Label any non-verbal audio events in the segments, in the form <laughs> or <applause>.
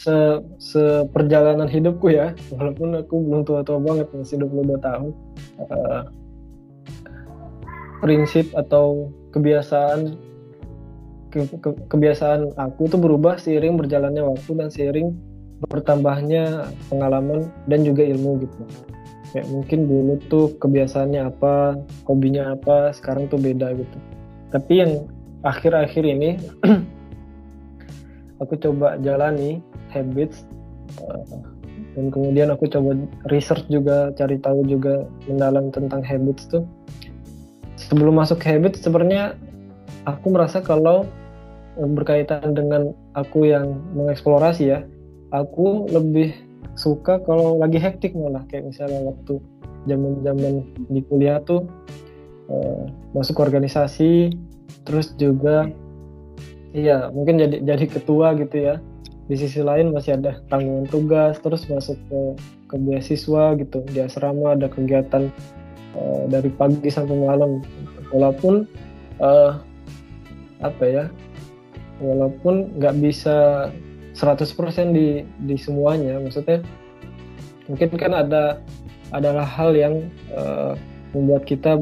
se seperjalanan hidupku ya. <laughs> Walaupun aku belum tua-tua banget masih 22 tahun. Uh, prinsip atau kebiasaan ke, ke, kebiasaan aku tuh berubah seiring berjalannya waktu dan seiring bertambahnya pengalaman dan juga ilmu gitu. Kayak mungkin dulu tuh kebiasaannya apa hobinya apa sekarang tuh beda gitu. Tapi yang akhir-akhir ini <clears throat> aku coba jalani habits uh, dan kemudian aku coba research juga cari tahu juga mendalam tentang habits tuh. Sebelum masuk habits sebenarnya aku merasa kalau berkaitan dengan aku yang mengeksplorasi ya aku lebih suka kalau lagi hektik malah. Kayak misalnya waktu zaman-zaman di kuliah tuh uh, masuk organisasi terus juga iya mungkin jadi jadi ketua gitu ya di sisi lain masih ada tanggungan tugas terus masuk ke ke beasiswa gitu di asrama ada kegiatan uh, dari pagi sampai malam. Walaupun uh, apa ya walaupun nggak bisa 100% di di semuanya maksudnya mungkin kan ada adalah hal yang uh, membuat kita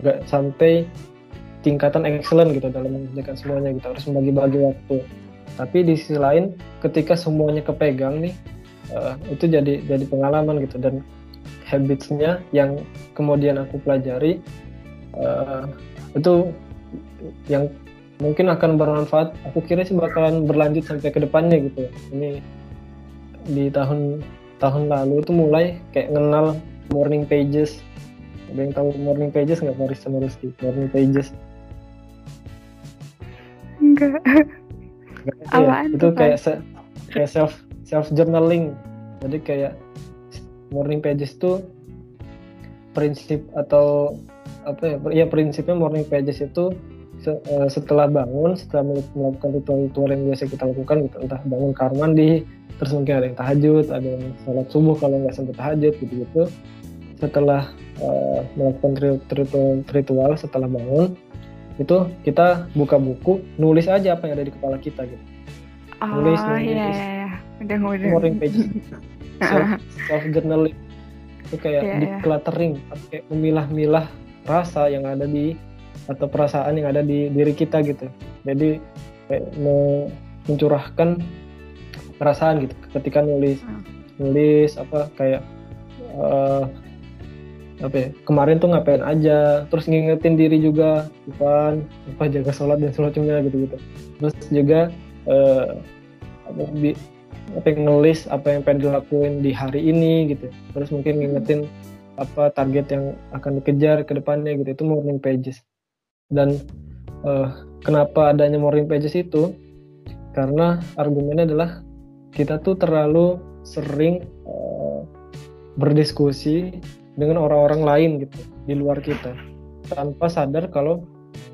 nggak sampai tingkatan excellent gitu dalam mengerjakan semuanya gitu harus membagi-bagi waktu tapi di sisi lain ketika semuanya kepegang nih uh, itu jadi jadi pengalaman gitu. Dan habitsnya yang kemudian aku pelajari uh, itu yang mungkin akan bermanfaat. Aku kira sih bakalan berlanjut sampai ke depannya gitu. Ini di tahun tahun lalu itu mulai kayak kenal morning pages. Ada yang tahu morning pages nggak Maris sama morning pages. Enggak <laughs> ya, itu kayak se kayak self self journaling jadi kayak morning pages itu prinsip atau apa ya ya prinsipnya morning pages itu Eh, setelah bangun setelah melakukan ritual-ritual yang biasa kita lakukan gitu. Entah bangun kamar mandi terus mungkin ada yang tahajud ada yang sholat subuh kalau nggak sampai tahajud gitu gitu setelah uh, melakukan ritual, ritual setelah bangun itu kita buka buku nulis aja apa yang ada di kepala kita gitu oh, nulis nulis iya, iya. iya. udah udah morning pages <laughs> self, self journaling itu kayak yeah, decluttering yeah. kayak memilah-milah rasa yang ada di atau perasaan yang ada di diri kita gitu jadi kayak mau mencurahkan perasaan gitu ketika nulis hmm. nulis apa kayak uh, apa ya, kemarin tuh ngapain aja terus ngingetin diri juga Tuhan apa jaga sholat dan semacamnya gitu gitu terus juga uh, apa, apa yang nulis apa yang pengen dilakuin di hari ini gitu. Terus mungkin ngingetin apa target yang akan dikejar ke depannya gitu. Itu morning pages. Dan uh, kenapa adanya morning pages itu? Karena argumennya adalah kita tuh terlalu sering uh, berdiskusi dengan orang-orang lain gitu di luar kita. Tanpa sadar kalau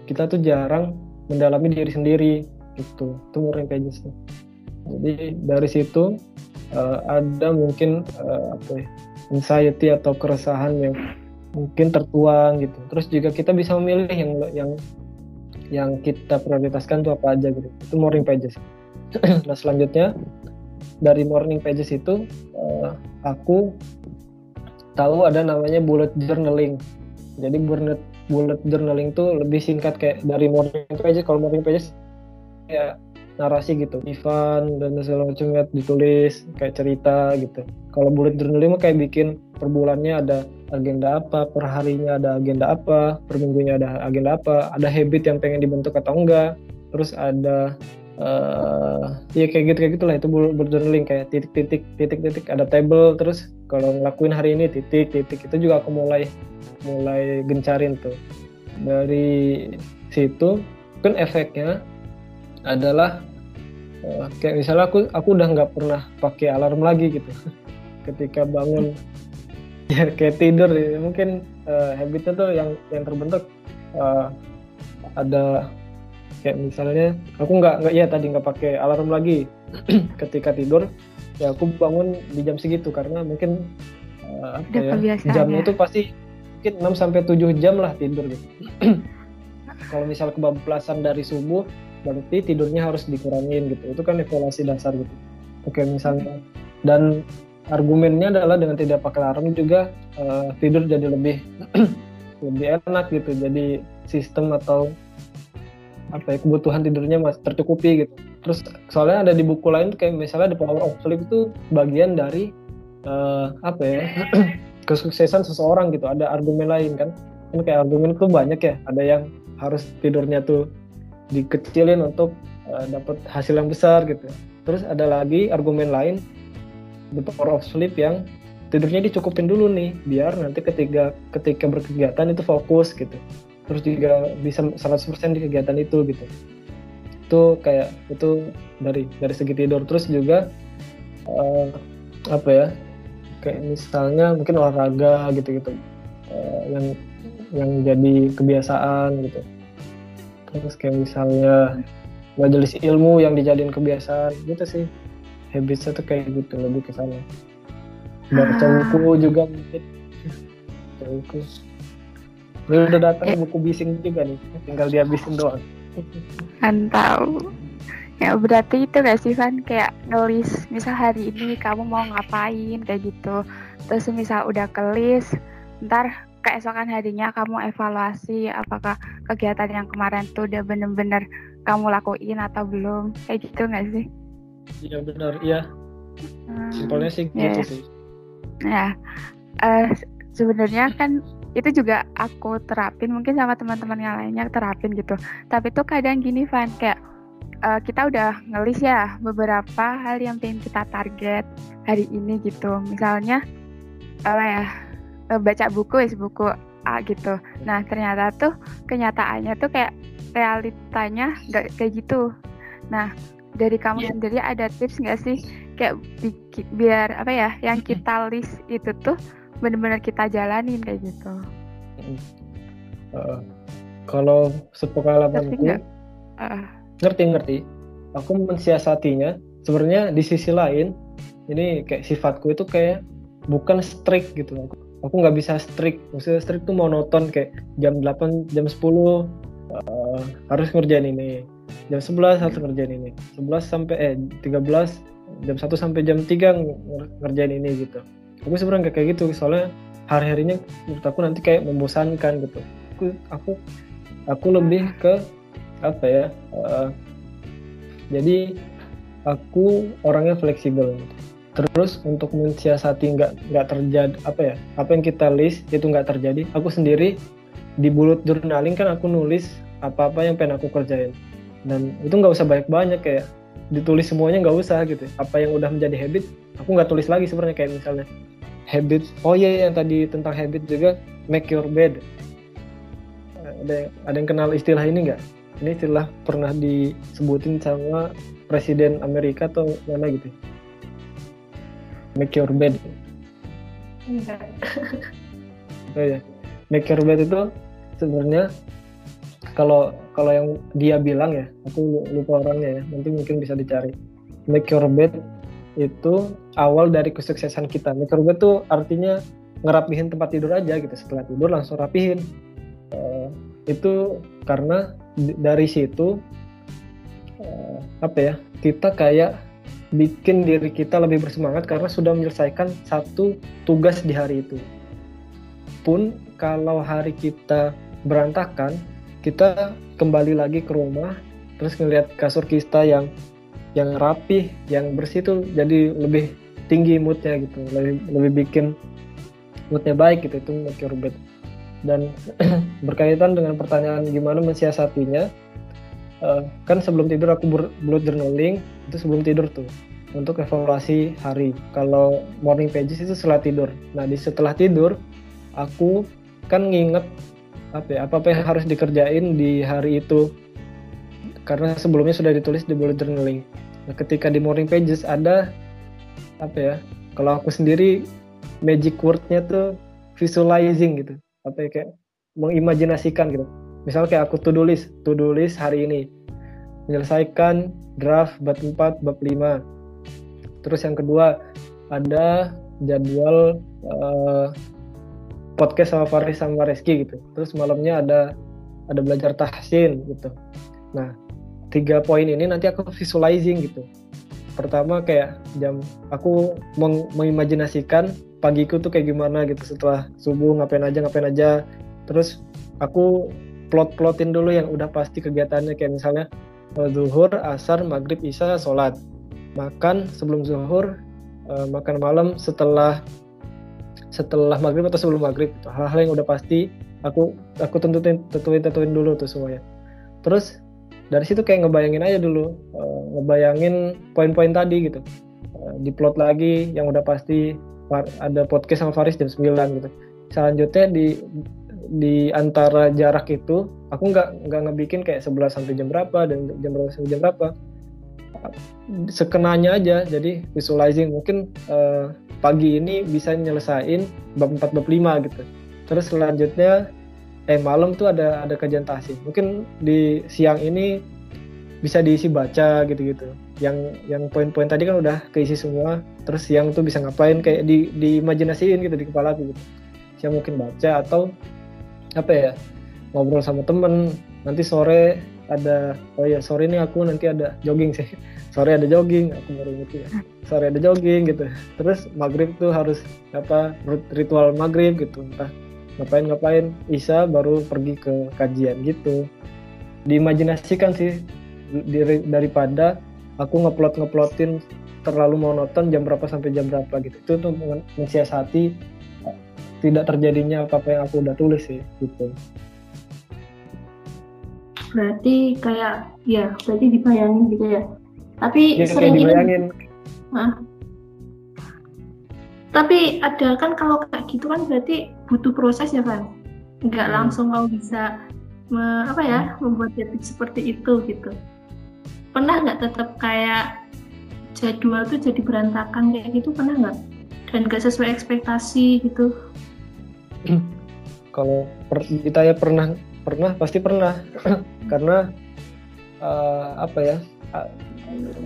kita tuh jarang mendalami diri sendiri gitu. Itu morning pages tuh jadi dari situ uh, ada mungkin uh, apa ya, anxiety atau keresahan yang mungkin tertuang gitu. Terus juga kita bisa memilih yang yang yang kita prioritaskan itu apa aja gitu. Itu morning pages. <clears throat> Nah selanjutnya dari morning pages itu uh, aku tahu ada namanya bullet journaling. Jadi bullet bullet journaling itu lebih singkat kayak dari morning pages. Kalau morning pages ya narasi gitu. Ivan dan segala macamnya ditulis kayak cerita gitu. Kalau bullet journaling mah kayak bikin per bulannya ada agenda apa per harinya ada agenda apa per minggunya ada agenda apa ada habit yang pengen dibentuk atau enggak. Terus ada uh, ya kayak gitu kayak gitulah. Itu journaling kayak titik-titik titik-titik. Ada table terus kalau ngelakuin hari ini titik titik itu juga aku mulai mulai gencarin tuh. Dari situ kan efeknya adalah uh, kayak misalnya aku aku udah nggak pernah pakai alarm lagi gitu. <laughs> Ketika bangun <laughs> ya kayak tidur. Ya. mungkin uh, habitnya tuh yang yang terbentuk uh, ada kayak misalnya aku nggak nggak ya tadi nggak pakai alarm lagi. <clears throat> Ketika tidur ya aku bangun di jam segitu karena mungkin uh, apa ya jamnya itu pasti mungkin 6 sampai 7 jam lah tidur gitu. <clears throat> Kalau misal kebablasan dari subuh berarti tidurnya harus dikurangin gitu. Itu kan evaluasi dasar gitu. Oke misalnya. Dan argumennya adalah dengan tidak pakai alarm juga uh, tidur jadi lebih <clears throat> lebih enak gitu. Jadi sistem atau apa ya kebutuhan tidurnya masih tercukupi gitu. Terus soalnya ada di buku lain kayak misalnya the power of sleep itu bagian dari uh, apa ya <clears throat> kesuksesan seseorang gitu. Ada argumen lain kan. Kan kayak argumen itu banyak ya. Ada yang harus tidurnya tuh dikecilin untuk uh, dapat hasil yang besar gitu. Terus ada lagi argumen lain the power of sleep yang tidurnya dicukupin dulu nih biar nanti ketika ketika berkegiatan itu fokus gitu terus juga bisa 100% di kegiatan itu gitu. Itu kayak itu dari dari segi tidur. Terus juga uh, apa ya kayak misalnya mungkin olahraga gitu gitu uh, yang yang jadi kebiasaan gitu. Terus kayak misalnya majelis ilmu yang dijadiin kebiasaan gitu sih. Habitsnya tuh kayak gitu lebih ke sana. Baca ah. buku juga mungkin. Baca buku Gue udah datang eh. buku bising juga nih tinggal dihabisin doang kan tahu ya berarti itu gak sih Van kayak nulis misal hari ini kamu mau ngapain kayak gitu terus misal udah kelis ntar keesokan harinya kamu evaluasi apakah kegiatan yang kemarin tuh udah bener-bener kamu lakuin atau belum kayak gitu nggak sih? Iya benar, iya. Hmm, Simpelnya sih yeah. gitu sih. Ya, uh, sebenarnya kan itu juga aku terapin mungkin sama teman-teman yang lainnya terapin gitu. Tapi tuh kadang gini Van kayak uh, kita udah ngelis ya beberapa hal yang pengen kita target hari ini gitu. Misalnya apa ya uh, baca buku ya buku A gitu. Nah ternyata tuh kenyataannya tuh kayak realitanya nggak kayak gitu. Nah dari kamu yeah. sendiri ada tips nggak sih kayak biar apa ya yang kita list itu tuh benar-benar kita jalanin kayak gitu. Uh, kalau sepengalamanku uh. ngerti ngerti. Aku mensiasatinya sebenarnya di sisi lain ini kayak sifatku itu kayak bukan strict gitu. Aku aku nggak bisa strict. Maksudnya strict tuh monoton kayak jam 8 jam 10 uh, harus ngerjain ini. Jam 11 harus ngerjain ini. 11 sampai eh 13 jam 1 sampai jam 3 ngerjain ini gitu aku sebenarnya kayak gitu soalnya hari-harinya menurut aku nanti kayak membosankan gitu. Aku aku aku lebih ke apa ya uh, jadi aku orangnya fleksibel. Terus untuk mensiasati nggak nggak terjadi apa ya apa yang kita list itu nggak terjadi. Aku sendiri di bulut journaling kan aku nulis apa-apa yang pengen aku kerjain. Dan itu nggak usah banyak-banyak kayak ditulis semuanya nggak usah gitu. Apa yang udah menjadi habit aku nggak tulis lagi sebenarnya kayak misalnya. Habit oh iya, iya yang tadi tentang habit juga make your bed. Ada ada yang kenal istilah ini nggak? Ini istilah pernah disebutin sama presiden Amerika atau mana gitu? Make your bed. Enggak. Oh ya make your bed itu sebenarnya kalau kalau yang dia bilang ya aku lupa orangnya ya nanti mungkin bisa dicari. Make your bed itu awal dari kesuksesan kita. Make your bed tuh artinya ngerapihin tempat tidur aja gitu. Setelah tidur langsung rapihin. Uh, itu karena dari situ uh, apa ya kita kayak bikin diri kita lebih bersemangat karena sudah menyelesaikan satu tugas di hari itu. Pun kalau hari kita berantakan kita kembali lagi ke rumah terus ngelihat kasur kita yang yang rapi yang bersih tuh jadi lebih tinggi moodnya gitu. Lebih lebih bikin moodnya baik gitu itu bed dan <clears throat> berkaitan dengan pertanyaan gimana mensiasatinya uh, kan sebelum tidur aku blood journaling itu sebelum tidur tuh untuk evaluasi hari. Kalau morning pages itu setelah tidur. Nah di setelah tidur aku kan nginget apa ya? Apa yang harus dikerjain di hari itu? Karena sebelumnya sudah ditulis di bullet journaling nah ketika di morning pages ada apa ya kalau aku sendiri magic wordnya tuh visualizing gitu. Apa ya kayak mengimajinasikan gitu. Misal kayak aku to do list to do list hari ini. Menyelesaikan draft bab 4 bab 5 terus yang kedua ada jadwal uh, podcast sama Faris sama Reski gitu. Terus malamnya ada ada belajar tahsin gitu. Nah tiga poin ini nanti aku visualizing gitu. Pertama kayak jam aku meng mengimajinasikan pagiku tuh kayak gimana gitu setelah subuh ngapain aja ngapain aja. Terus aku plot-plotin dulu yang udah pasti kegiatannya kayak misalnya eh, zuhur, asar, maghrib, isya, sholat. Makan sebelum zuhur uh, makan malam setelah setelah maghrib atau sebelum maghrib. Hal-hal yang udah pasti aku aku tentuin tentuin tentuin dulu tuh semuanya. Terus dari situ kayak ngebayangin aja dulu uh, ngebayangin poin-poin tadi gitu. Uh, diplot lagi yang udah pasti ada podcast sama Faris jam 9 gitu. Selanjutnya di di antara jarak itu aku nggak nggak ngebikin kayak 11 sampai jam berapa dan jam berapa sampai jam berapa sekenanya aja. Jadi visualizing mungkin uh, pagi ini bisa nyelesain bab 4 bab 5 gitu. Terus selanjutnya eh malam tuh ada ada kajian tahsin. Mungkin di siang ini bisa diisi baca gitu-gitu. Yang yang poin-poin tadi kan udah keisi semua. Terus siang tuh bisa ngapain? Kayak di diimajinasiin gitu di kepala aku gitu. Siang mungkin baca atau apa ya ngobrol sama temen. Nanti sore ada oh ya sore ini aku nanti ada jogging sih. <laughs> Sore ada jogging aku baru gitu ya. Sore ada jogging gitu. Terus maghrib tuh harus apa ritual maghrib gitu. Entah ngapain ngapain. Isa baru pergi ke kajian gitu. Diimajinasikan sih daripada aku ngeplot ngeplotin terlalu monoton jam berapa sampai jam berapa gitu. Itu tuh mensiasati tidak terjadinya apa apa yang aku udah tulis sih gitu berarti kayak ya berarti dibayangin gitu ya. Tapi ya, sering dibayangin. Nah, tapi ada kan kalau kayak gitu kan berarti butuh proses ya kan nggak hmm. langsung mau bisa me, apa ya membuat jadi seperti itu gitu. Pernah nggak tetap kayak jadwal tuh jadi berantakan kayak gitu pernah nggak? Dan nggak sesuai ekspektasi gitu. Kalau per, ditanya pernah pernah? Pasti pernah. <clears throat> Karena uh, apa ya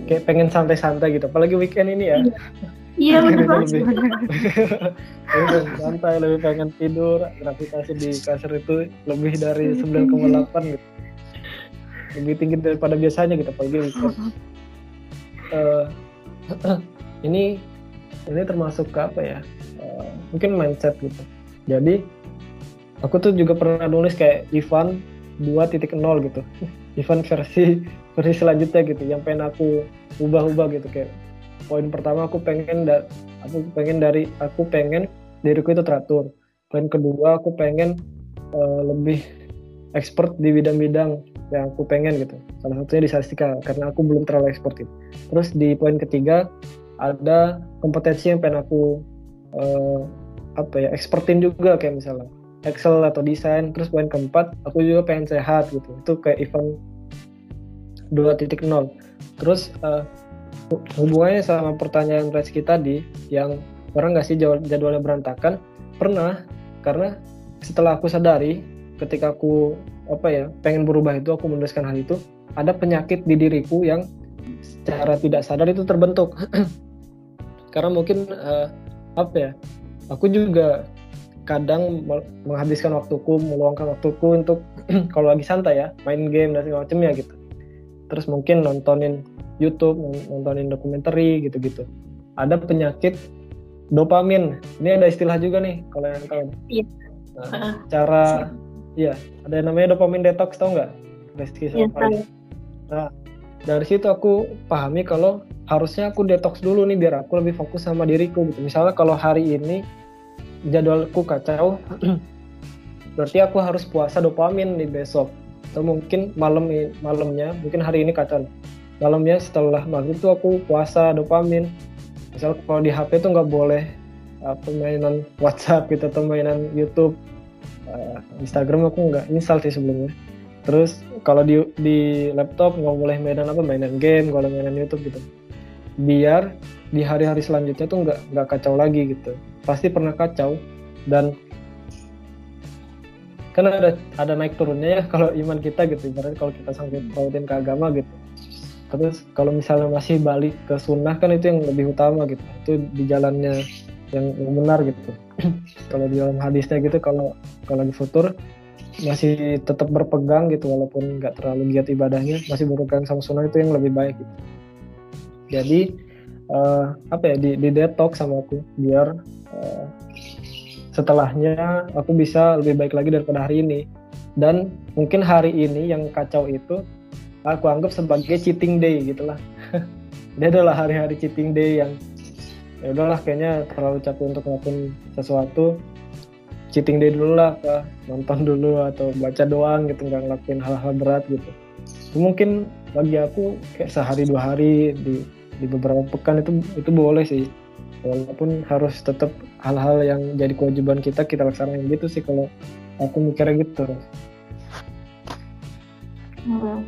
kayak pengen santai-santai gitu. Apalagi weekend ini ya. Iya. Benar banget. lebih <laughs> santai lebih pengen tidur. Gravitasi di kasur itu lebih dari 9,8 gitu. Lebih tinggi daripada biasanya gitu apalagi weekend. Uh, <clears throat> ini ini termasuk ke apa ya uh, mungkin mindset gitu. Jadi aku tuh juga pernah nulis kayak Ivan 2.0 gitu. Event versi versi selanjutnya gitu yang pengen aku ubah-ubah gitu kayak poin pertama aku pengen aku pengen dari aku pengen diriku itu teratur. Poin kedua aku pengen uh, lebih expert di bidang-bidang yang aku pengen gitu. Salah satunya di statistika karena aku belum terlalu expert gitu. Terus di poin ketiga ada kompetensi yang pengen aku uh, apa ya expertin juga kayak misalnya Excel atau desain terus poin keempat aku juga pengen sehat gitu. Itu kayak event 2.0 terus uh, hubungannya sama pertanyaan Reski tadi yang orang nggak sih jadwalnya berantakan? Pernah karena setelah aku sadari ketika aku apa ya pengen berubah itu aku menuliskan hal itu ada penyakit di diriku yang secara tidak sadar itu terbentuk. <clears throat> Karena mungkin uh, apa ya aku juga kadang menghabiskan waktuku meluangkan waktuku untuk <clears throat> kalau lagi santai ya main game dan segala macamnya gitu. Terus mungkin nontonin YouTube nontonin dokumenter gitu-gitu. Ada penyakit dopamin. Ini ada istilah juga nih kalau yang tahu iya. nah, cara iya ada yang namanya dopamin detox tau nggak? Reski sama iya, nah dari situ aku pahami kalau harusnya aku detox dulu nih biar aku lebih fokus sama diriku gitu. Misalnya kalau hari ini jadwalku kacau <clears throat> berarti aku harus puasa dopamin di besok. Atau mungkin malam malamnya mungkin hari ini kacau. Malamnya setelah maghrib tuh aku puasa dopamin. Misal kalau di HP tuh nggak boleh uh, permainan WhatsApp gitu atau mainan YouTube. Uh, Instagram aku nggak install sih sebelumnya. Terus kalau di di laptop nggak boleh mainan apa mainan game kalau mainan YouTube gitu. Biar di hari-hari selanjutnya tuh nggak nggak kacau lagi gitu pasti pernah kacau. Dan kan ada ada naik turunnya ya <laughs> kalau iman kita gitu ibarat kalau kita sampai pautin ke agama gitu. Terus kalau misalnya masih balik ke sunnah kan itu yang lebih utama gitu. Itu di jalannya yang, benar gitu. <clears throat> Kalau di dalam hadisnya gitu kalau kalau di futur masih tetap berpegang gitu walaupun nggak terlalu giat ibadahnya masih berpegang sama sunnah itu yang lebih baik gitu. Jadi uh, apa ya di, di detox sama aku biar uh, setelahnya aku bisa lebih baik lagi daripada hari ini. Dan mungkin hari ini yang kacau itu aku anggap sebagai cheating day gitulah <laughs> dia adalah hari-hari cheating day yang ya udahlah kayaknya terlalu capek untuk ngelakuin sesuatu. Cheating day dulu lah kah nonton dulu atau baca doang gitu nggak ngelakuin hal-hal berat gitu. Mungkin bagi aku kayak sehari dua hari di di beberapa pekan itu itu boleh sih walaupun harus tetap hal-hal yang jadi kewajiban kita kita laksanain gitu sih kalau aku mikirnya gitu. Hmm.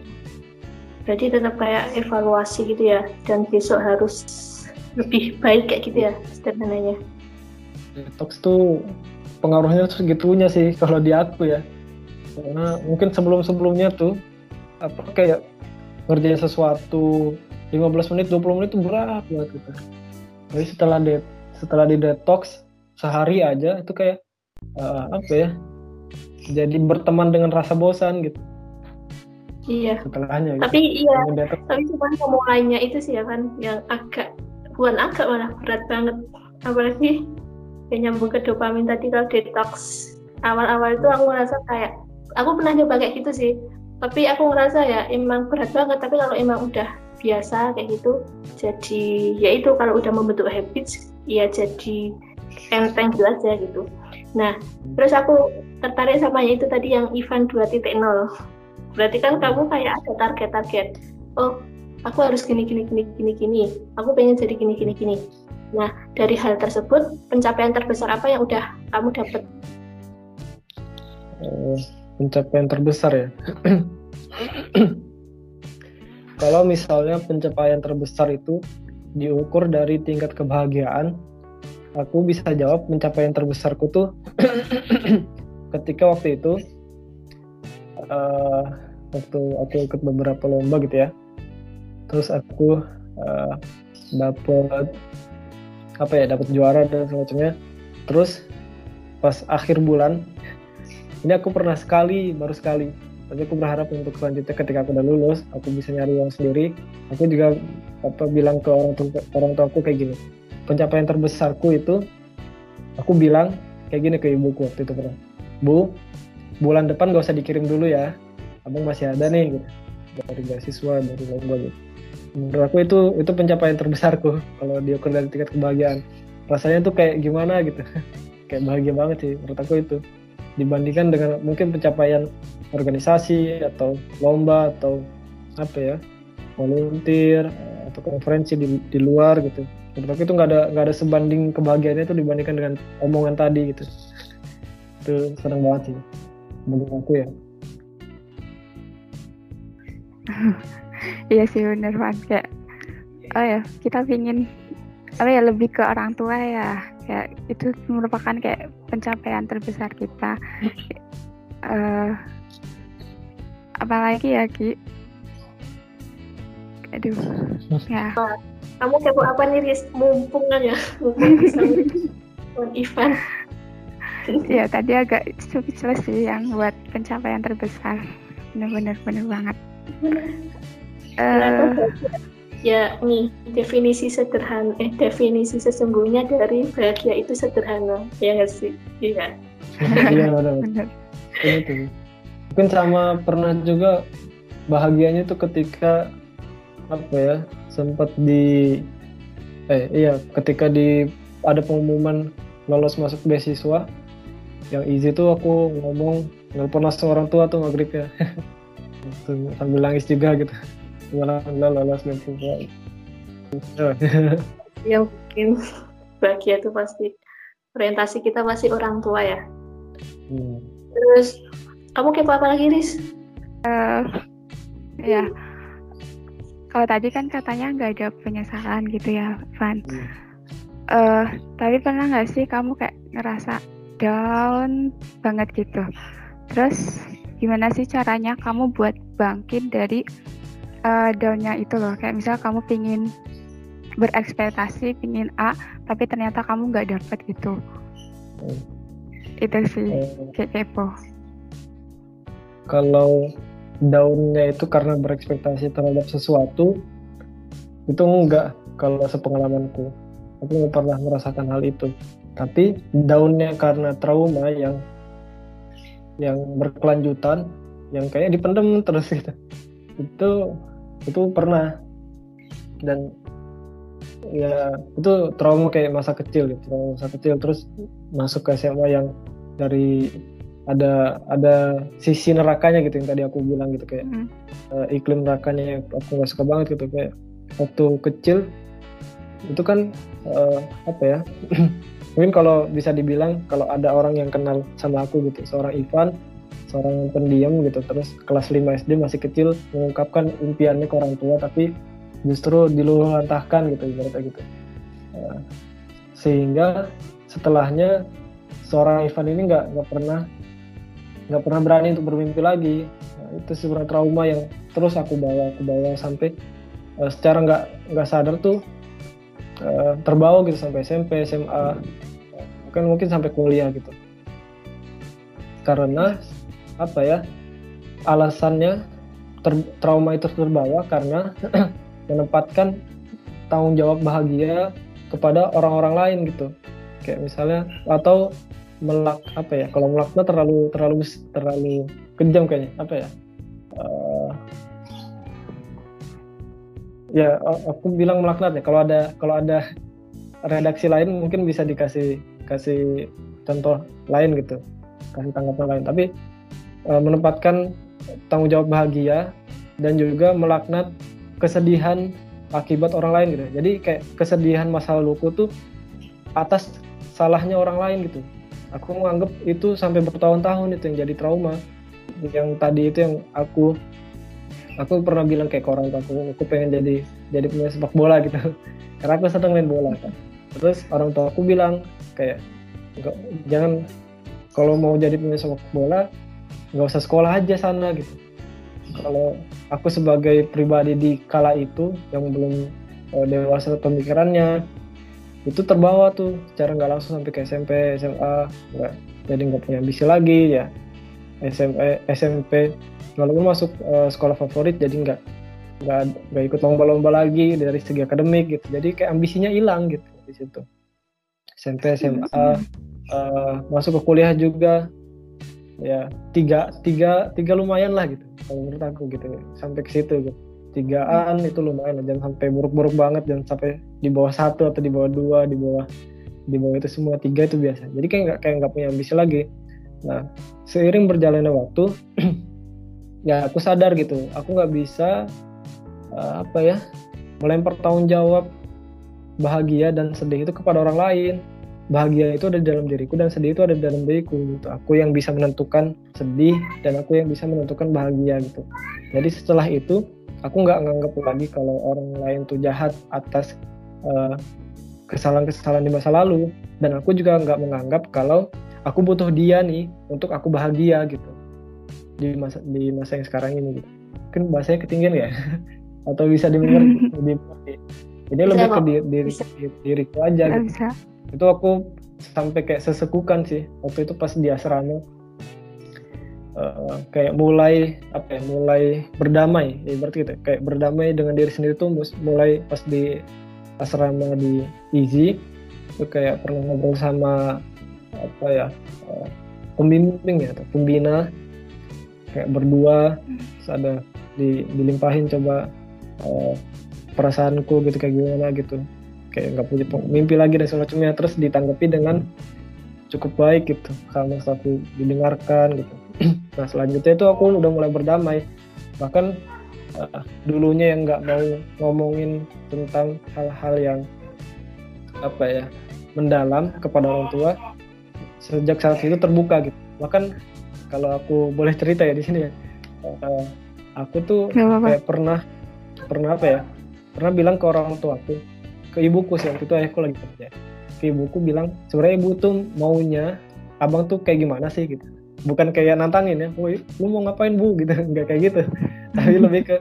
berarti tetap kayak evaluasi gitu ya dan besok harus lebih baik kayak gitu ya sederhananya detox tuh pengaruhnya tuh segitunya sih kalau di aku ya. Karena mungkin sebelum-sebelumnya tuh apa kayak ngerjain sesuatu 15 menit 20 menit itu berat banget gitu jadi setelah de setelah di detox sehari aja itu kayak uh, apa ya jadi berteman dengan rasa bosan gitu. Iya. Setelahnya gitu. tapi iya tapi cuma memulainya itu sih ya kan yang agak bukan agak malah berat banget. Apalagi yang nyambung ke dopamin tadi kalau detox. Awal-awal itu aku ngerasa kayak aku pernah nyoba kayak gitu sih. Tapi aku ngerasa ya emang berat banget tapi kalau emang udah biasa kayak gitu. Jadi ya itu kalau udah membentuk habits ya jadi enteng jelas ya gitu. Nah terus aku tertarik sama itu tadi yang event 2.0 berarti kan kamu kayak ada target-target. Oh aku harus gini gini gini gini gini. Aku pengen jadi gini gini gini. Nah dari hal tersebut pencapaian terbesar apa yang udah kamu dapat uh, pencapaian terbesar ya <clears throat> kalau misalnya pencapaian terbesar itu diukur dari tingkat kebahagiaan, aku bisa jawab pencapaian terbesarku tuh <clears throat> ketika waktu itu uh, waktu aku ikut beberapa lomba gitu ya, terus aku uh, eh, dapat apa ya dapat juara dan semacamnya, terus pas akhir bulan ini aku pernah sekali baru sekali tapi aku berharap untuk selanjutnya ketika aku udah lulus aku bisa nyari uang sendiri. Aku juga apa bilang ke orang tua orang tua aku kayak gini. Pencapaian terbesarku itu aku bilang kayak gini ke ibuku waktu itu pernah bu bulan depan gak usah dikirim dulu ya. Abang masih ada nih gitu. Dari beasiswa dari lomba gitu. Menurut aku itu itu pencapaian terbesarku <laughs> kalau diukur dari tingkat kebahagiaan. Rasanya tuh kayak gimana gitu. <laughs> Kayak bahagia banget sih menurut aku itu dibandingkan dengan mungkin pencapaian organisasi atau lomba atau apa ya volunteer atau konferensi di, di luar gitu. Menurut itu nggak ada nggak ada sebanding kebahagiaannya itu dibandingkan dengan omongan tadi gitu. Itu senang banget sih menurut aku ya. <laughs> Iya sih bener banget. Kayak oh ya kita pingin apa ya lebih ke orang tua ya kayak itu merupakan kayak pencapaian terbesar kita. Uh, apalagi ya Ki? Aduh ya. Kamu kepo apa nih Riz? Mumpung kan ya? Mumpung bisa event. Ya tadi agak speechless sih yang buat pencapaian terbesar. Bener-bener bener banget. Uh, ya nih definisi sederhana eh definisi sesungguhnya dari bahagia itu sederhana ya nggak sih? Iya. Iya benar. Itu mungkin sama pernah juga bahagianya tuh ketika apa ya sempat di eh iya ketika di ada pengumuman lolos masuk beasiswa yang easy tuh aku ngomong nelpon langsung orang tua tuh maghrib ya <laughs> sambil nangis juga gitu alhamdulillah lolos dan semua ya mungkin bahagia itu pasti orientasi kita pasti orang tua ya hmm. terus kamu kepo apa lagi Riz? Uh, ya kalau tadi kan katanya nggak ada penyesalan gitu ya Van hmm. uh, tapi pernah nggak sih kamu kayak ngerasa down banget gitu terus gimana sih caranya kamu buat bangkit dari uh, downnya itu loh. Kayak misal kamu pingin berekspektasi pingin A tapi ternyata kamu nggak dapet gitu. Hmm. itu sih hmm. kayak kepo. Kalau daunnya itu karena berekspektasi terhadap sesuatu itu enggak kalau sepengalamanku. Aku nggak pernah merasakan hal itu. Tapi daunnya karena trauma yang yang berkelanjutan yang kayak dipendem terus gitu. Itu itu pernah. Dan ya itu trauma kayak masa kecil gitu trauma masa kecil. Terus masuk ke SMA yang dari ada ada sisi nerakanya gitu yang tadi aku bilang gitu kayak hmm. uh, iklim nerakanya aku nggak suka banget gitu. Kayak waktu kecil itu kan uh, apa ya <clears throat> mungkin kalau bisa dibilang kalau ada orang yang kenal sama aku gitu seorang Ivan seorang pendiam gitu. Terus kelas 5 SD masih kecil mengungkapkan impiannya ke orang tua tapi justru diluluhlantahkan gitu ibaratnya gitu. Uh, sehingga setelahnya seorang Ivan ini nggak nggak pernah nggak pernah berani untuk bermimpi lagi. Nah, itu sebenarnya trauma yang terus aku bawa aku bawa sampai uh, secara nggak nggak sadar tuh uh, terbawa gitu sampai SMP SMA mungkin mungkin sampai kuliah gitu. Karena apa ya alasannya ter, trauma itu terbawa karena <clears throat> menempatkan tanggung jawab bahagia kepada orang-orang lain gitu. Kayak misalnya atau melak apa ya kalau melaknat terlalu terlalu terlalu kejam kayaknya apa ya uh, ya aku bilang melaknat ya kalau ada kalau ada redaksi lain mungkin bisa dikasih kasih contoh lain gitu kasih tanggapan lain. Tapi menempatkan tanggung jawab bahagia dan juga melaknat kesedihan akibat orang lain gitu. Jadi kayak kesedihan masa laluku tuh atas salahnya orang lain gitu. Aku menganggap itu sampai bertahun-tahun itu yang jadi trauma. Yang tadi itu yang aku aku pernah bilang kayak ke orang tua aku aku pengen jadi jadi pemain sepak bola gitu. <laughs> Karena aku sedang main bola kan. Terus orang tua aku bilang kayak jangan kalau mau jadi pemain sepak bola nggak usah sekolah aja sana gitu. Kalau aku sebagai pribadi di kala itu yang belum uh, dewasa pemikirannya itu terbawa tuh cara nggak langsung sampai ke SMP SMA nggak jadi nggak punya ambisi lagi ya. SMP SMP walaupun masuk uh, sekolah favorit jadi nggak nggak nggak ikut lomba-lomba lagi dari segi akademik gitu. Jadi kayak ambisinya hilang gitu di situ. SMP SMA uh, eh, masuk ke kuliah juga ya tiga tiga tiga lumayan lah gitu. Kalau menurut aku gitu sampai ke situ gitu. Tigaan itu lumayan jangan sampai buruk-buruk banget jangan sampai di bawah satu atau di bawah dua di bawah di bawah itu semua tiga itu biasa. Jadi kayak nggak kayak nggak punya ambisi lagi. Nah seiring berjalannya waktu <clears throat> ya aku sadar gitu. Aku nggak bisa uh, apa ya melempar tanggung jawab bahagia dan sedih itu kepada orang lain bahagia itu ada di dalam diriku dan sedih itu ada di dalam diriku gitu. Aku yang bisa menentukan sedih dan aku yang bisa menentukan bahagia gitu. Jadi setelah itu aku nggak nganggap lagi kalau orang lain tuh jahat atas eh, kesalahan-kesalahan di masa lalu. Dan aku juga nggak menganggap kalau aku butuh dia nih untuk aku bahagia gitu. Di masa di masa yang sekarang ini gitu. kan bahasanya ketinggian ya? <laughs> Atau bisa dimengerti? Ini <laughs> lebih. Ke diri, diri, diriku aja gitu. Bisa. Itu aku sampai kayak sesekukan sih waktu itu pas di asrama. Uh, kayak mulai apa ya mulai berdamai ya berarti gitu. Kayak berdamai dengan diri sendiri tuh mulai pas di asrama di Easy itu kayak pernah ngobrol sama apa ya uh, pembimbing ya atau pembina. Kayak berdua terus ada di, dilimpahin coba uh, perasaanku gitu kayak gimana gitu kayak nggak punya mimpi lagi dan semacamnya. Terus ditanggapi dengan cukup baik gitu kalau satu didengarkan gitu. <clears throat> Nah selanjutnya itu aku udah mulai berdamai. Bahkan uh, dulunya yang nggak mau ngomongin tentang hal-hal yang apa ya mendalam kepada orang tua sejak saat itu terbuka gitu. Bahkan kalau aku boleh cerita ya di sini ya uh, aku tuh kayak pernah pernah apa ya pernah bilang ke orang tua aku ke ibuku sih waktu itu ayahku lagi kerja ke ibuku bilang sebenarnya ibu tuh maunya abang tuh kayak gimana sih gitu bukan kayak nantangin ya, woi lu mau ngapain bu <laughs> gitu, nggak kayak gitu, <laughs> tapi lebih ke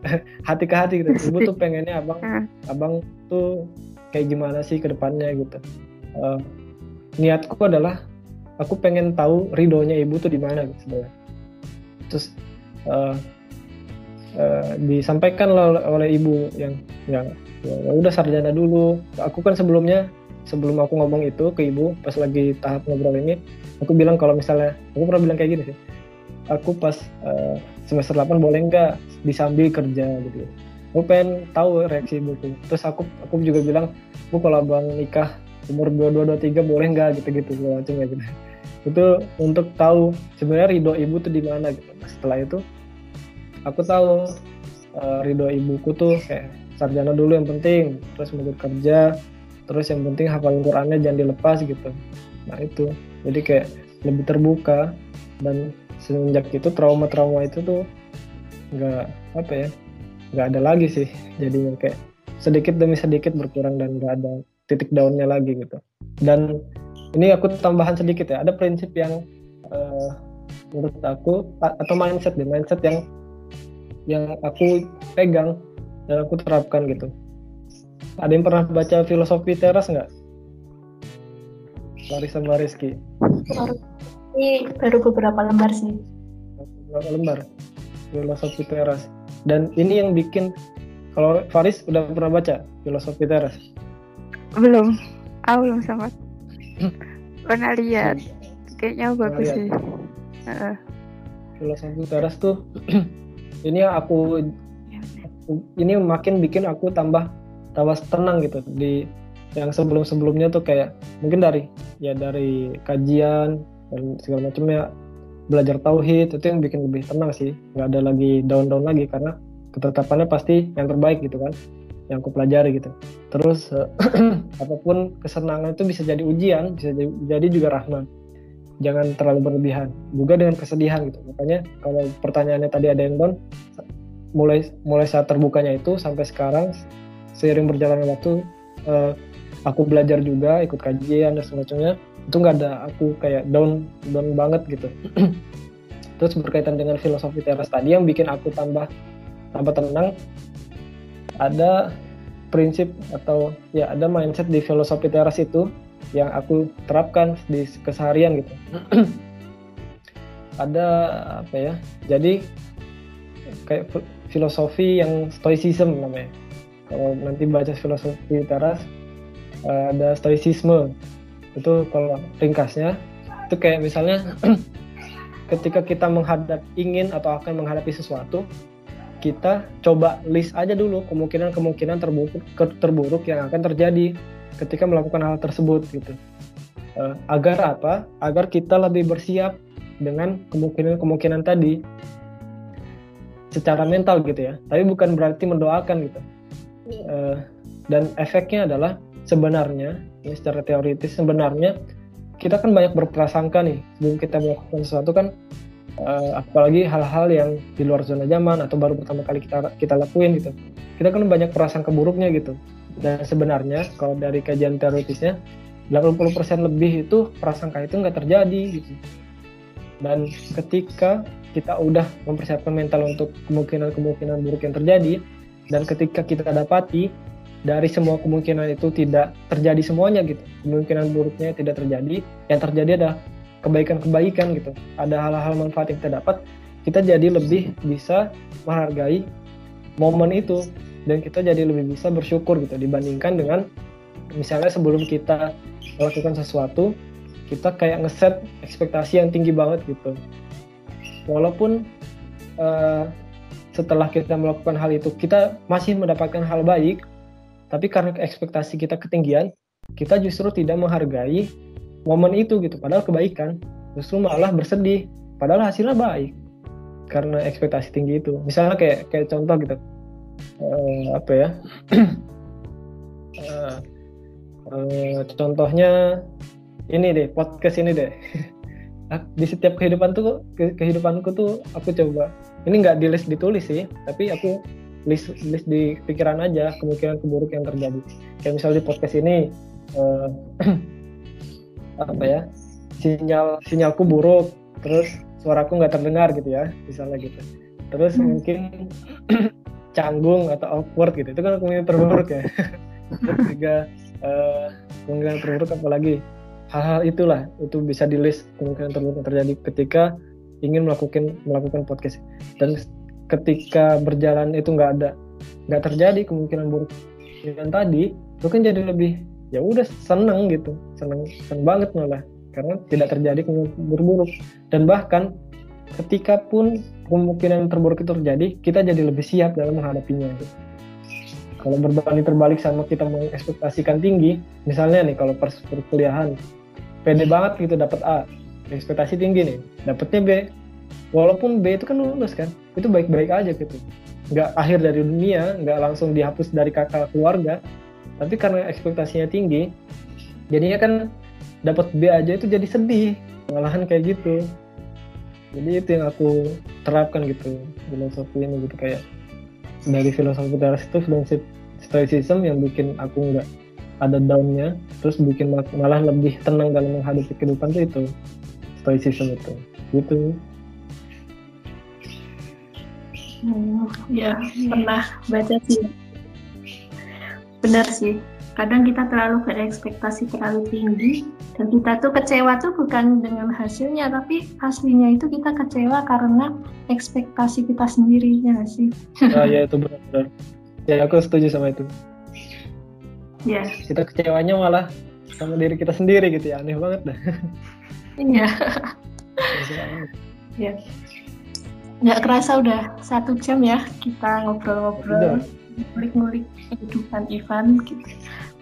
<laughs> hati ke hati gitu. Ibu tuh pengennya abang, ah. abang tuh kayak gimana sih ke depannya gitu. Uh, niatku adalah aku pengen tahu ridhonya ibu tuh di mana gitu sebenarnya. Terus uh, uh, disampaikan oleh, oleh ibu yang yang ya udah sarjana dulu. Aku kan sebelumnya sebelum aku ngomong itu ke ibu pas lagi tahap ngobrol ini aku bilang kalau misalnya aku pernah bilang kayak gini sih. Aku pas uh, semester 8 boleh nggak disambil kerja gitu. Aku pengen tahu reaksi ibuku terus aku aku juga bilang bu kalau abang nikah umur dua dua dua tiga boleh nggak? gitu gitu macam gitu. Itu untuk tahu sebenarnya ridho ibu tuh di mana gitu. Nah, setelah itu aku tahu uh, ridho ibuku tuh kayak sarjana dulu yang penting terus mau kerja terus yang penting hafal Qurannya jangan dilepas gitu. Nah itu. Jadi kayak lebih terbuka. Dan semenjak itu trauma-trauma itu tuh nggak apa ya nggak ada lagi sih. Jadinya kayak sedikit demi sedikit berkurang dan nggak ada titik daunnya lagi gitu. Dan ini aku tambahan sedikit ya. Ada prinsip yang uh, menurut aku atau mindset deh mindset yang yang aku pegang dan aku terapkan gitu ada yang pernah baca filosofi teras nggak? Laris sama Rizky. Ini baru beberapa lembar sih. Beberapa lembar filosofi teras. Dan ini yang bikin kalau Faris udah pernah baca filosofi teras? Belum. Aku belum sama. <clears throat> pernah lihat. Kayaknya bagus sih. Uh. Filosofi teras tuh <clears throat> ini aku ini makin bikin aku tambah tawas tenang gitu. Di yang sebelum-sebelumnya tuh kayak mungkin dari ya dari kajian dan segala macamnya belajar tauhid itu yang bikin lebih tenang sih. Nggak ada lagi down-down lagi karena ketetapannya pasti yang terbaik gitu kan yang aku pelajari gitu. Terus <clears throat> apa pun kesenangan itu bisa jadi ujian bisa jadi juga rahmat. Jangan terlalu berlebihan. Juga dengan kesedihan gitu. Makanya kalau pertanyaannya tadi ada yang down mulai mulai saat terbukanya itu sampai sekarang seiring berjalannya waktu uh, aku belajar juga ikut kajian dan semacamnya itu nggak ada aku kayak down down banget gitu. <clears throat> Terus berkaitan dengan filosofi teras tadi yang bikin aku tambah tambah tenang ada prinsip atau ya ada mindset di filosofi teras itu yang aku terapkan di keseharian gitu. <clears throat> Ada apa ya jadi kayak filosofi yang stoicism namanya. Kalau nanti baca filosofi teras uh, ada stoicisme. Itu kalau ringkasnya itu kayak misalnya <clears throat> ketika kita menghadap ingin atau akan menghadapi sesuatu kita coba list aja dulu kemungkinan-kemungkinan terburuk terburuk yang akan terjadi ketika melakukan hal tersebut gitu. Uh, agar apa? Agar kita lebih bersiap dengan kemungkinan-kemungkinan tadi secara mental gitu ya. Tapi bukan berarti mendoakan gitu. Uh, dan efeknya adalah sebenarnya ini secara teoritis sebenarnya kita kan banyak berprasangka nih sebelum kita melakukan sesuatu kan uh, apalagi hal-hal yang di luar zona zaman atau baru pertama kali kita kita lakuin gitu. Kita kan banyak prasangka buruknya gitu. Dan sebenarnya kalau dari kajian teoritisnya 80% lebih itu prasangka itu nggak terjadi gitu. Dan ketika kita udah mempersiapkan mental untuk kemungkinan-kemungkinan buruk yang terjadi dan ketika kita dapati dari semua kemungkinan itu tidak terjadi semuanya gitu kemungkinan buruknya tidak terjadi yang terjadi adalah kebaikan-kebaikan gitu. Ada hal-hal manfaat yang kita dapat kita jadi lebih bisa menghargai momen itu dan kita jadi lebih bisa bersyukur gitu dibandingkan dengan misalnya sebelum kita melakukan sesuatu kita kayak ngeset ekspektasi yang tinggi banget gitu walaupun uh, setelah kita melakukan hal itu kita masih mendapatkan hal baik tapi karena ekspektasi kita ketinggian kita justru tidak menghargai momen itu gitu. Padahal kebaikan justru malah bersedih. Padahal hasilnya baik karena ekspektasi tinggi itu. Misalnya kayak kayak contoh gitu. Uh, apa ya? Uh, <clears throat> uh, contohnya ini deh podcast ini deh <laughs> di setiap kehidupan tuh kehidupanku tuh aku coba. Ini nggak di list ditulis sih tapi aku list list di pikiran aja kemungkinan keburuk yang terjadi. Kayak misalnya di podcast ini uh, <clears throat> apa ya sinyal sinyalku buruk terus suaraku nggak terdengar gitu ya misalnya gitu. Terus hmm. mungkin <clears throat> canggung atau awkward gitu itu kan kemungkinan terburuk ya. <laughs> Terus juga uh, kemungkinan terburuk apalagi hal-hal itulah itu bisa di list kemungkinan terburuk terjadi ketika ingin melakukan melakukan podcast. Dan ketika berjalan itu nggak ada nggak terjadi kemungkinan buruk. Yang tadi itu kan jadi lebih ya udah seneng gitu seneng seneng banget malah. Karena tidak terjadi kemungkinan buruk dan bahkan ketika pun kemungkinan terburuk itu terjadi kita jadi lebih siap dalam menghadapinya. Gitu. kalau berbanding terbalik sama kita mengekspektasikan tinggi misalnya nih kalau pas perkuliahan pede banget gitu dapat A. Ekspektasi tinggi nih. Dapatnya B. Walaupun B itu kan lulus kan itu baik-baik aja gitu. Nggak akhir dari dunia nggak langsung dihapus dari kakak keluarga. Tapi karena ekspektasinya tinggi jadinya kan dapat B aja itu jadi sedih malahan kayak gitu. Jadi itu yang aku terapkan gitu filosofi ini gitu kayak dari filosofi teras itu filosofi stoicism yang bikin aku nggak ada downnya terus bikin malah lebih tenang dalam menghadapi kehidupan tuh itu stoicism itu. Gitu. Hmm, ya pernah baca sih. Benar sih. Kadang kita terlalu berekspektasi terlalu tinggi dan kita tuh kecewa tuh bukan dengan hasilnya tapi aslinya itu kita kecewa karena ekspektasi kita sendiri ya sih? Ah ya itu benar-benar. Ya aku setuju sama itu ya kita kecewanya malah sama diri kita sendiri gitu ya aneh banget dah Iya. ya. Nggak kerasa udah satu jam ya kita ngobrol-ngobrol, ngulik-ngulik kehidupan Ivan gitu.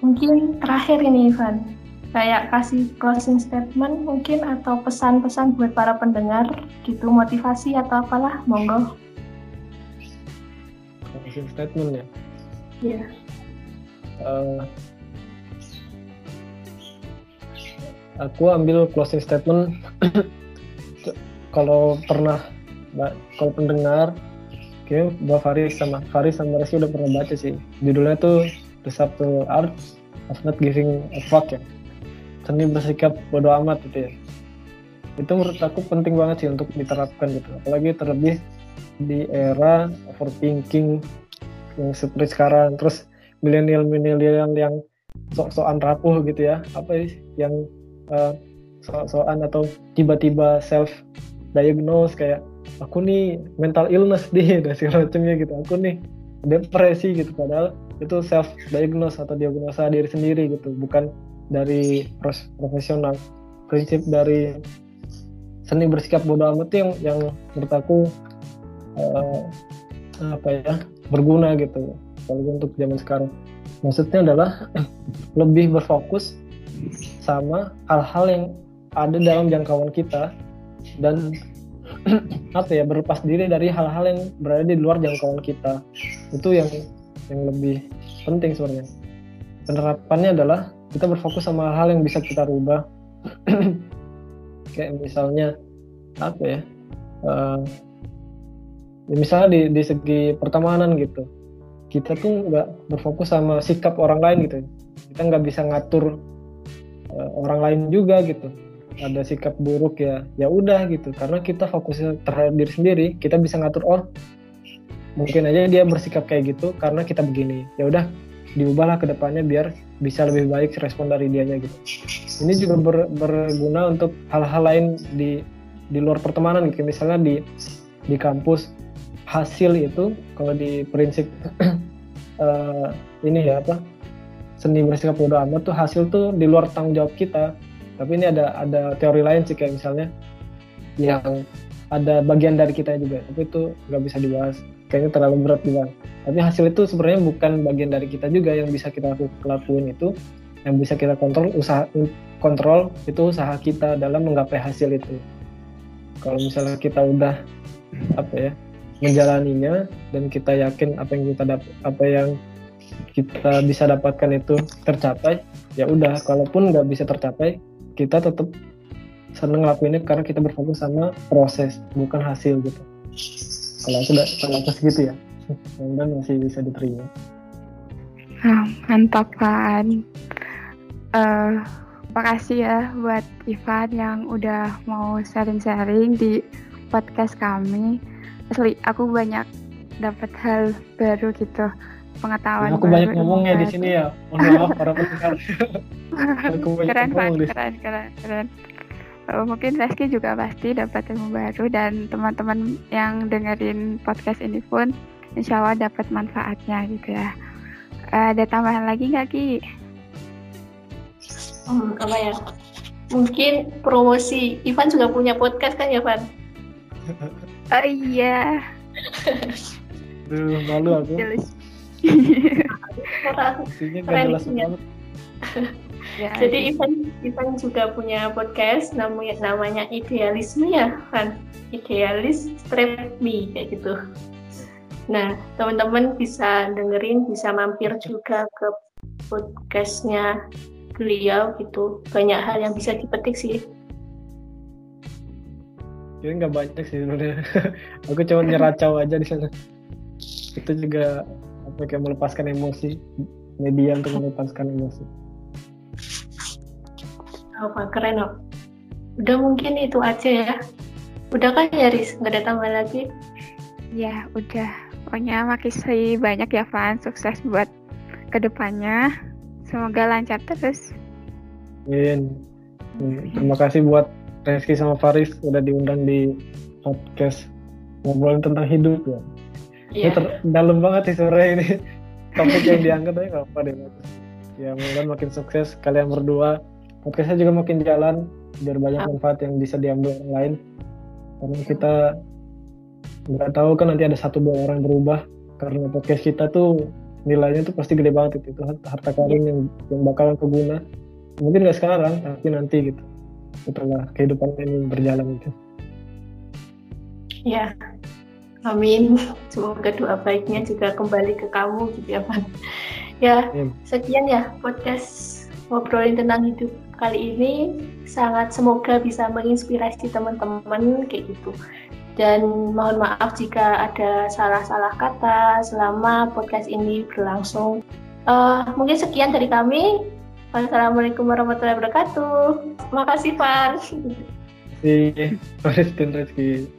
Mungkin terakhir ini Ivan, kayak kasih closing statement mungkin atau pesan-pesan buat para pendengar gitu, motivasi atau apalah, monggo. Closing statement ya? Iya. Yeah. Uh, aku ambil closing statement. <clears throat> Kalau pernah kalau pendengar kayak Mbak Faris sama Faris sama Resi udah pernah baca sih. Judulnya tuh The Subtle Art of Not Giving a Fuck ya. Seni bersikap bodo amat gitu ya. Itu menurut aku penting banget sih untuk diterapkan gitu. Apalagi terlebih di era overthinking yang seperti sekarang. Terus milenial-milenial yang sok-sokan rapuh gitu ya. Apa sih? Yang uh, soal-soal atau tiba-tiba self diagnose kayak aku nih mental illness deh <laughs> dan segala macamnya gitu. Aku nih depresi gitu. Padahal itu self diagnose atau diagnosa diri sendiri gitu bukan dari profesional. Prinsip dari seni bersikap bodoh amat yang yang menurut aku uh, apa ya berguna gitu apalagi untuk zaman sekarang. Maksudnya adalah <clears throat> lebih berfokus sama hal-hal yang ada dalam jangkauan kita dan <clears throat> apa ya berlepas diri dari hal-hal yang berada di luar jangkauan kita. Itu yang yang lebih penting sebenarnya. Penerapannya adalah kita berfokus sama hal yang bisa kita rubah. <clears throat> Kayak misalnya apa ya uh, ya misalnya di, di segi pertemanan gitu kita tuh nggak berfokus sama sikap orang lain gitu. Kita nggak bisa ngatur uh, orang lain juga gitu. Ada sikap buruk ya ya udah gitu. Karena kita fokusnya terhadap diri sendiri kita bisa ngatur oh mungkin aja dia bersikap kayak gitu karena kita begini. Ya udah diubahlah ke depannya biar bisa lebih baik respon dari dianya gitu. Ini juga ber, berguna untuk hal-hal lain di di luar pertemanan gitu. Misalnya di di kampus hasil itu kalau di prinsip <clears throat> uh, ini ya apa seni bersikap bodoh amat tuh hasil tuh di luar tanggung jawab kita. Tapi ini ada ada teori lain sih kayak misalnya yang ada bagian dari kita juga tapi itu nggak bisa dibahas. Kayaknya terlalu berat juga. Tapi hasil itu sebenarnya bukan bagian dari kita juga yang bisa kita lakuin itu. Yang bisa kita kontrol usaha kontrol itu usaha kita dalam menggapai hasil itu. Kalau misalnya kita udah apa ya menjalaninya dan kita yakin apa yang kita dapat apa yang kita bisa dapatkan itu tercapai ya udah kalaupun nggak bisa tercapai kita tetap seneng ngelakuinnya karena kita berfokus sama proses bukan hasil gitu. Kalau aku udah kalau aku segitu ya dan masih bisa diterima. Ah, mantap kan uh, makasih ya buat Ivan yang udah mau sharing-sharing di podcast kami asli aku banyak dapat hal baru gitu pengetahuan aku banyak ngomongnya di sini ya mohon maaf para <laughs> pendengar keren, keren, keren keren keren uh, mungkin Reski juga pasti dapat ilmu baru dan teman-teman yang dengerin podcast ini pun insya Allah dapat manfaatnya gitu ya. Uh, ada tambahan lagi nggak Ki? Hmm, apa ya? Mungkin promosi. Ivan juga punya podcast kan ya, Ivan? <laughs> oh iya. Duh, malu aku. Keren, jelas <laughs> Ya, Jadi Ivan, Ivan juga punya podcast namanya namanya Idealisme ya kan? Idealis Strap Me kayak gitu. Nah, teman-teman bisa dengerin, bisa mampir juga ke podcastnya beliau gitu. Banyak hal yang bisa dipetik sih. Ini nggak banyak sih sebenarnya. <laughs> Aku cuma nyeracau aja di sana. Itu juga apa kayak melepaskan emosi, media untuk melepaskan emosi. Apa keren loh udah mungkin itu aja ya. Udah kan ya Riz nggak ada tambah lagi? Ya udah. Pokoknya makasih banyak ya Van. Sukses buat ke depannya. Semoga lancar terus. Amin. terima kasih buat Reski sama Faris udah diundang di podcast ngobrolin tentang hidup ya. Yeah. ini dalam banget sih sore ini. <laughs> Topik yang diangkat aja apa deh ya mudah makin sukses kalian berdua. Podcastnya juga makin jalan biar banyak ah. manfaat yang bisa diambil orang lain. Karena kita nggak tahu kan nanti ada satu dua orang berubah. Karena podcast kita tuh nilainya tuh pasti gede banget itu, itu harta karun yang yang bakalan keguna. Mungkin nggak sekarang tapi nanti gitu setelah kehidupan ini berjalan gitu ya amin semoga doa baiknya juga kembali ke kamu gitu ya Pak ya sekian ya podcast ngobrolin tentang hidup kali ini sangat semoga bisa menginspirasi teman-teman kayak gitu. Dan mohon maaf jika ada salah-salah kata selama podcast ini berlangsung. Uh, mungkin sekian dari kami. Wassalamualaikum warahmatullahi wabarakatuh. Terima kasih, Pak. Terima kasih.